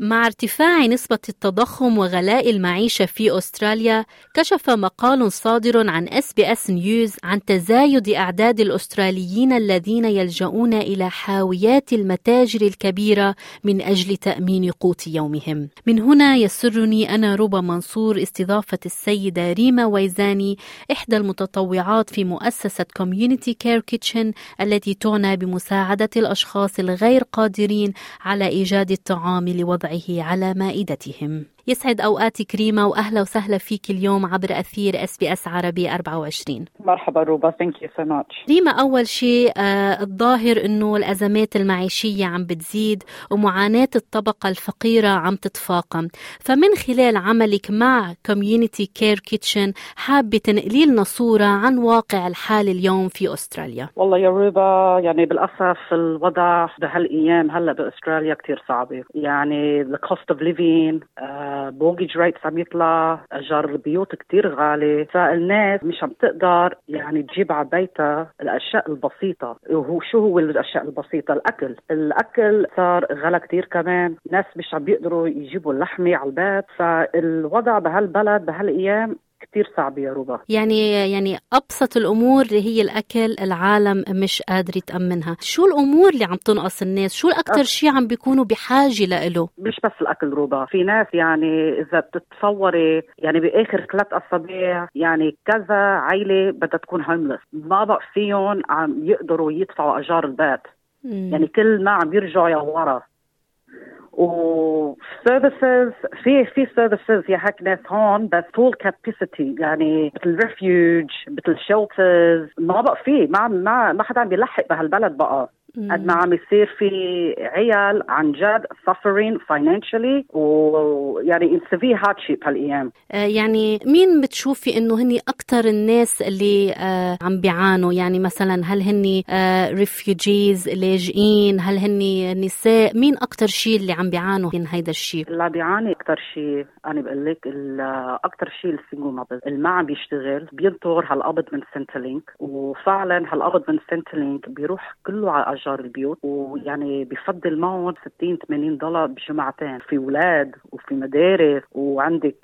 مع ارتفاع نسبة التضخم وغلاء المعيشة في أستراليا، كشف مقال صادر عن SBS News عن تزايد أعداد الأستراليين الذين يلجؤون إلى حاويات المتاجر الكبيرة من أجل تأمين قوت يومهم. من هنا يسرني أنا ربى منصور استضافة السيدة ريما ويزاني إحدى المتطوعات في مؤسسة Community Care Kitchen التي تعنى بمساعدة الأشخاص الغير قادرين على إيجاد الطعام لوضع وضعه على مائدتهم. يسعد أوقاتك ريما وأهلا وسهلا فيك اليوم عبر أثير SBS عربي 24 مرحبا ربى thank you so much ريما أول شيء آه الظاهر أنه الأزمات المعيشية عم بتزيد ومعاناة الطبقة الفقيرة عم تتفاقم. فمن خلال عملك مع Community Care Kitchen حابة تنقلي لنا صورة عن واقع الحال اليوم في أستراليا؟ والله يا روبا يعني بالأسف الوضع بهالأيام هلأ بأستراليا كتير صعبة يعني the cost of living uh, بوجج ريتس عم يطلع أجار البيوت كتير غالي. فالناس مش عم تقدر يعني تجيب على بيتها الأشياء البسيطة. وهو شو هو الأشياء البسيطة؟ الأكل. الأكل صار غلا كتير كمان. ناس مش عم بيقدروا يجيبوا اللحمه على البيت. فالوضع بهالبلد بهالأيام كثير صعب يا ربا يعني يعني أبسط الأمور اللي هي الأكل العالم مش قادر يتأمنها. شو الأمور اللي عم تنقص الناس؟ شو الاكثر شيء عم بيكونوا بحاجة له مش بس الأكل ربا في ناس يعني إذا بتتصوري يعني بآخر ثلاث اسابيع يعني كذا عائله بدها تكون هوملس ما بقى فيهم عم يقدروا يدفعوا أجار البيت. يعني كل ما عم يرجعوا يا ورا. وسيرفيسز في في services يا هيك ناس هون بس full capacity يعني مثل refuge مثل shelters ما بقى في ما ما ما حدا عم بيلحق بهالبلد بقى. قد ما عم يصير في عيال عن جد suffering financially ويعني it's severe hardship هالايام. آه يعني مين بتشوفي إنه هني أكثر الناس اللي آه عم بيعانوا؟ يعني مثلا هل هني آه refugees لاجئين؟ هل هني نساء؟ مين أكثر شيء اللي عم بيعانوا من هيدا الشيء اللي بيعاني أكثر شيء أنا بقول لك أكثر شيء ال single mum اللي ما عم بيشتغل بينطر هالقبض من Centrelink وفعلا هالقبض من Centrelink بيروح كله على اجار البيوت ويعني بفضل معهم 60 80 دولار بجمعتين في أولاد وفي مدارس وعندك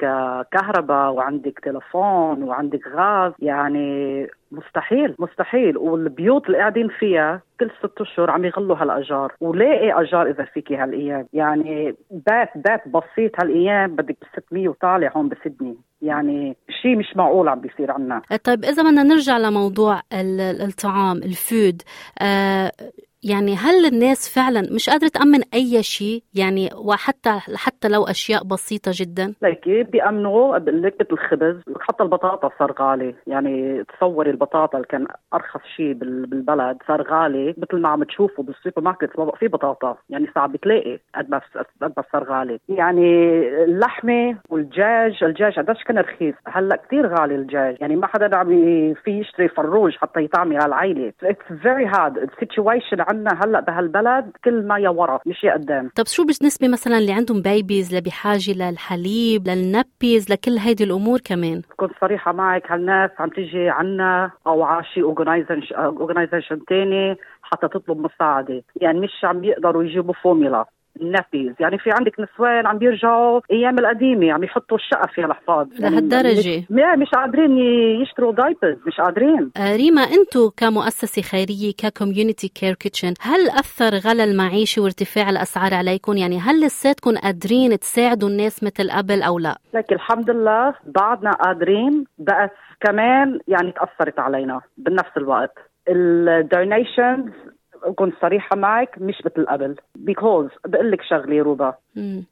كهرباء وعندك تلفون وعندك غاز يعني مستحيل مستحيل. والبيوت اللي قاعدين فيها كل ست أشهر عم يغلوا هالأجار ولاقي أجار إذا فيكي هالأيام. يعني بيت بيت بسيط هالأيام بدك ب 600 وطالع هون بسدني يعني شيء مش معقول عم بيصير عنا. طيب إذا بدنا نرجع لموضوع الطعام ال food آه يعني هل الناس فعلا مش قادرة تأمن أي شيء؟ يعني وحتى حتى لو أشياء بسيطة جدا؟ ليكي بيأمنوا. بقول الخبز حتى البطاطا صار غالي. يعني تصوري البطاطا اللي كان أرخص شيء بالبلد صار غالي. مثل ما عم تشوفوا بالسوبر ماركت ما بقى في بطاطا. يعني صعب بتلاقي قد ما قد ما صار غالي. يعني اللحمة والدجاج الدجاج قديش كان رخيص. هلأ كثير غالي الدجاج. يعني ما حدا عم في يشتري فروج حتى يطعمي هالعائله it's very hard ال situation عنا هلأ بهالبلد كل ما لورا مش لقدام. طب شو بالنسبة مثلا اللي عندهم babies اللي بحاجه للحليب لل nappies لكل هيدي الأمور كمان؟ كنت صريحة معك هالناس عم تيجي عنا أو على شيء organization ثاني حتى تطلب مساعدة. يعني مش عم يقدروا يجيبوا formula ال nappies يعني في عندك نسوان عم بيرجعوا أيام القديمة عم يحطوا الشقفة فيها الحفاظ لهالدرجة. يعني مش قادرين يشتروا diapers مش قادرين. آه ريما أنتم كمؤسسة خيرية ك Community Care Kitchen هل أثر غلا المعيشه وارتفاع الأسعار عليكم؟ يعني هل لساتكم قادرين تساعدوا الناس مثل قبل أو لا؟ لك الحمد لله بعدنا قادرين بس كمان يعني تأثرت علينا بنفس الوقت. ال donations كنت صريحة معك مش مثل قبل. because بقول لك شغلة روبا.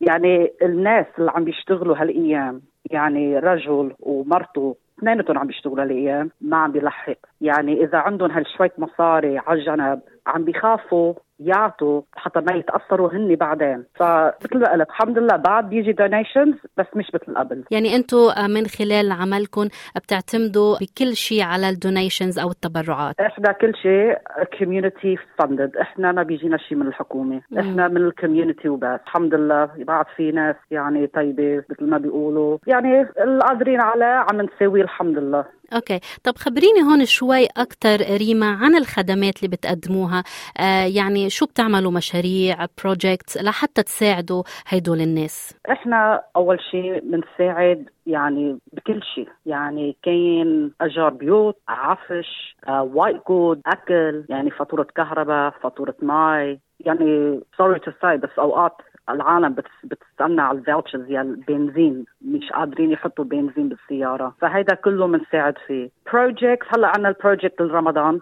يعني الناس اللي عم بيشتغلوا هالأيام يعني رجل ومرته اثنيناتهم عم بيشتغلوا هالأيام ما عم بيلحق. يعني إذا عندهم هالشوية مصاري على الجنب عم بيخافوا. يعطوا حتى ما يتأثروا هن بعدين. فمثل ما قلت الحمد لله بعد بيجي donations بس مش مثل قبل. يعني أنتم من خلال عملكم بتعتمدوا بكل شيء على ال donations أو التبرعات؟ إحنا كل شيء community funded إحنا ما بيجينا شيء من الحكومة. إحنا من ال community وبس. الحمد لله بعد في ناس يعني طيبة مثل ما بيقولوا. يعني القادرين عليه عم نساوي الحمد لله. okay. طب خبريني هون شوي أكثر ريما عن الخدمات اللي بتقدموها. آه يعني شو بتعملوا مشاريع projects لحتى تساعدوا هيدول الناس؟ إحنا أول شيء بنساعد يعني بكل شيء. يعني كان أجار بيوت عفش آه white goods أكل يعني فاتورة كهرباء فاتورة مي يعني sorry to say بس أوقات العالم بتستنى على ال vouchers للبنزين مش قادرين يحطوا بنزين بالسيارة. فهيدا كله بنساعد فيه. project هلأ عندنا ال project الرمضان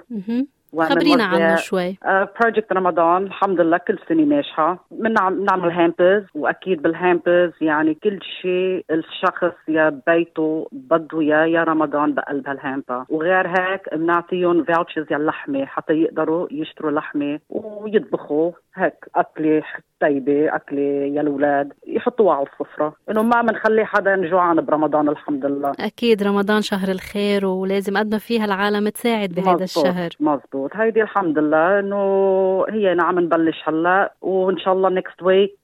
خبرينا عنه شوي. project رمضان الحمد لله كل سنة ناجحه بنعمل hampers وأكيد بال hampers يعني كل شيء الشخص لبيته بده اياه لرمضان بقلب هال hamper وغير هيك بنعطيهم vouchers للحمة حتى يقدروا يشتروا لحمة ويطبخوا. هيك أكلة طيبة أكلة للأولاد. يحطوها على السفرة. إنه ما بنخلي حدا جوعان برمضان الحمد لله. أكيد رمضان شهر الخير ولازم قد ما فيها العالم تساعد بهذا الشهر. مزبوط. هيدي الحمد لله إنه هي نعم نبلش هلا وإن شاء الله next week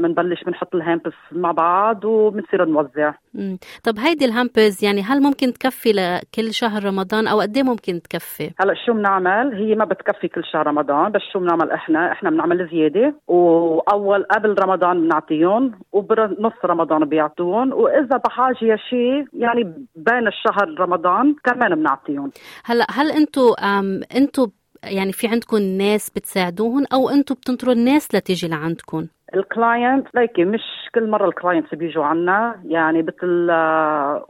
بنبلش بنحط ال hampers مع بعض وبنصير نوزع. مم. طب هيدي ال hampers يعني هل ممكن تكفي لكل شهر رمضان أو قد إيه ممكن تكفي؟ هلا شو بنعمل؟ هي ما بتكفي كل شهر رمضان بس شو بنعمل إحنا؟ إحنا بنعمل زيادة وأول قبل رمضان بنعطيهم وبنص رمضان بيعطوهم وإذا بحاجة شيء يعني بين الشهر رمضان كمان بنعطيهم هلا هل أنتم أنتم يعني في عندكم ناس بتساعدوهم أو أنتم بتنطروا الناس لتيجي لعندكم؟ ال client ليكي مش كل مرة ال clients بيجوا عنا يعني مثل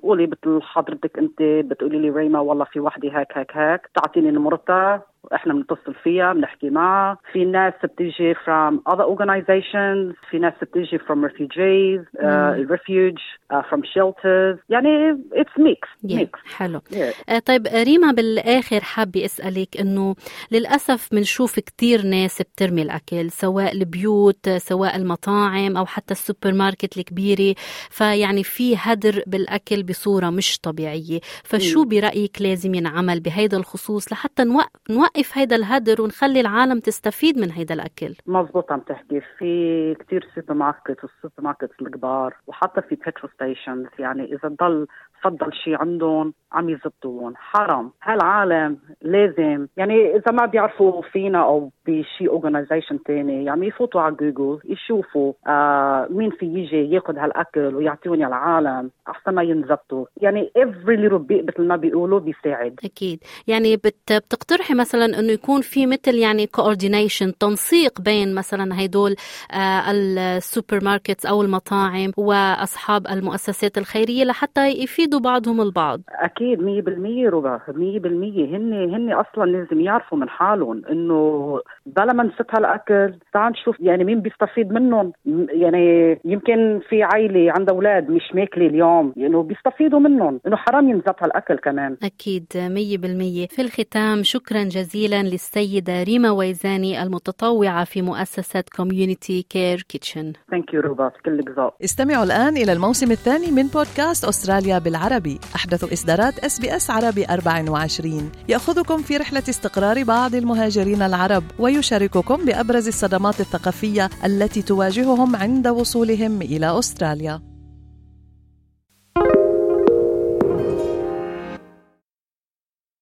قولي مثل حضرتك أنت بتقولي لي ريما والله في وحدة هيك هيك هيك تعطيني نمرتها إحنا بنتصل فيها بنحكي معها في ناس بتيجي from other organizations في ناس بتيجي from refugees uh, refuge uh, from shelters يعني it's mixed yeah. mix. حلو yeah. uh, طيب ريما بالآخر حابة أسألك إنه للأسف بنشوف كثير ناس بترمي الأكل سواء البيوت سواء المطاعم أو حتى السوبر ماركت الكبيرة فيعني في هدر بالأكل بصورة مش طبيعية فشو. برأيك لازم ينعمل بهيدا الخصوص لحتى نوقف نوقف هيدا الهدر ونخلي العالم تستفيد من هيدا الأكل؟ مزبوط عم تحكي. في كثير سوبر ماركت والسوبر ماركت الكبار وحتى في petrol stations يعني إذا ضل فضل شيء عندهم عم يزتوهن. حرام. هالعالم لازم يعني إذا ما بيعرفوا فينا أو بشي organization تاني يعني يفوتوا على جوجل يشوفوا آه مين في يجي ياخذ هالأكل ويعطيهم العالم أحسن ما ينزتوا. يعني every little bit مثل ما بيقولوا بيساعد. أكيد. يعني بت بتقترحي مثلا إنه يكون في مثل يعني coordination تنسيق بين مثلا هدول آه ال supermarkets أو المطاعم وأصحاب المؤسسات الخيرية لحتى يفيدوا بعضهم البعض. أكيد 100% ربا 100% هن هن أصلا لازم يعرفوا من حالهم إنه بلا ما نزت هالأكل تعال نشوف يعني مين بيستفيد منهم. يعني يمكن في عائله عندها أولاد مش ماكلة اليوم يعني بيستفيدوا منهم إنه حرام ينزت هالأكل كمان. أكيد 100% في الختام شكرا جزيلا للسيدة ريما ويزاني المتطوعة في مؤسسة Community Care Kitchen thank you روبا كلك ذوق استمعوا الآن إلى الموسم الثاني من بودكاست أستراليا بالعربي أحدث إصدارات SBS عربي 24 يأخذكم في رحلة استقرار بعض المهاجرين العرب ويشارككم بأبرز الصدمات الثقافية التي تواجههم عند وصولهم إلى أستراليا.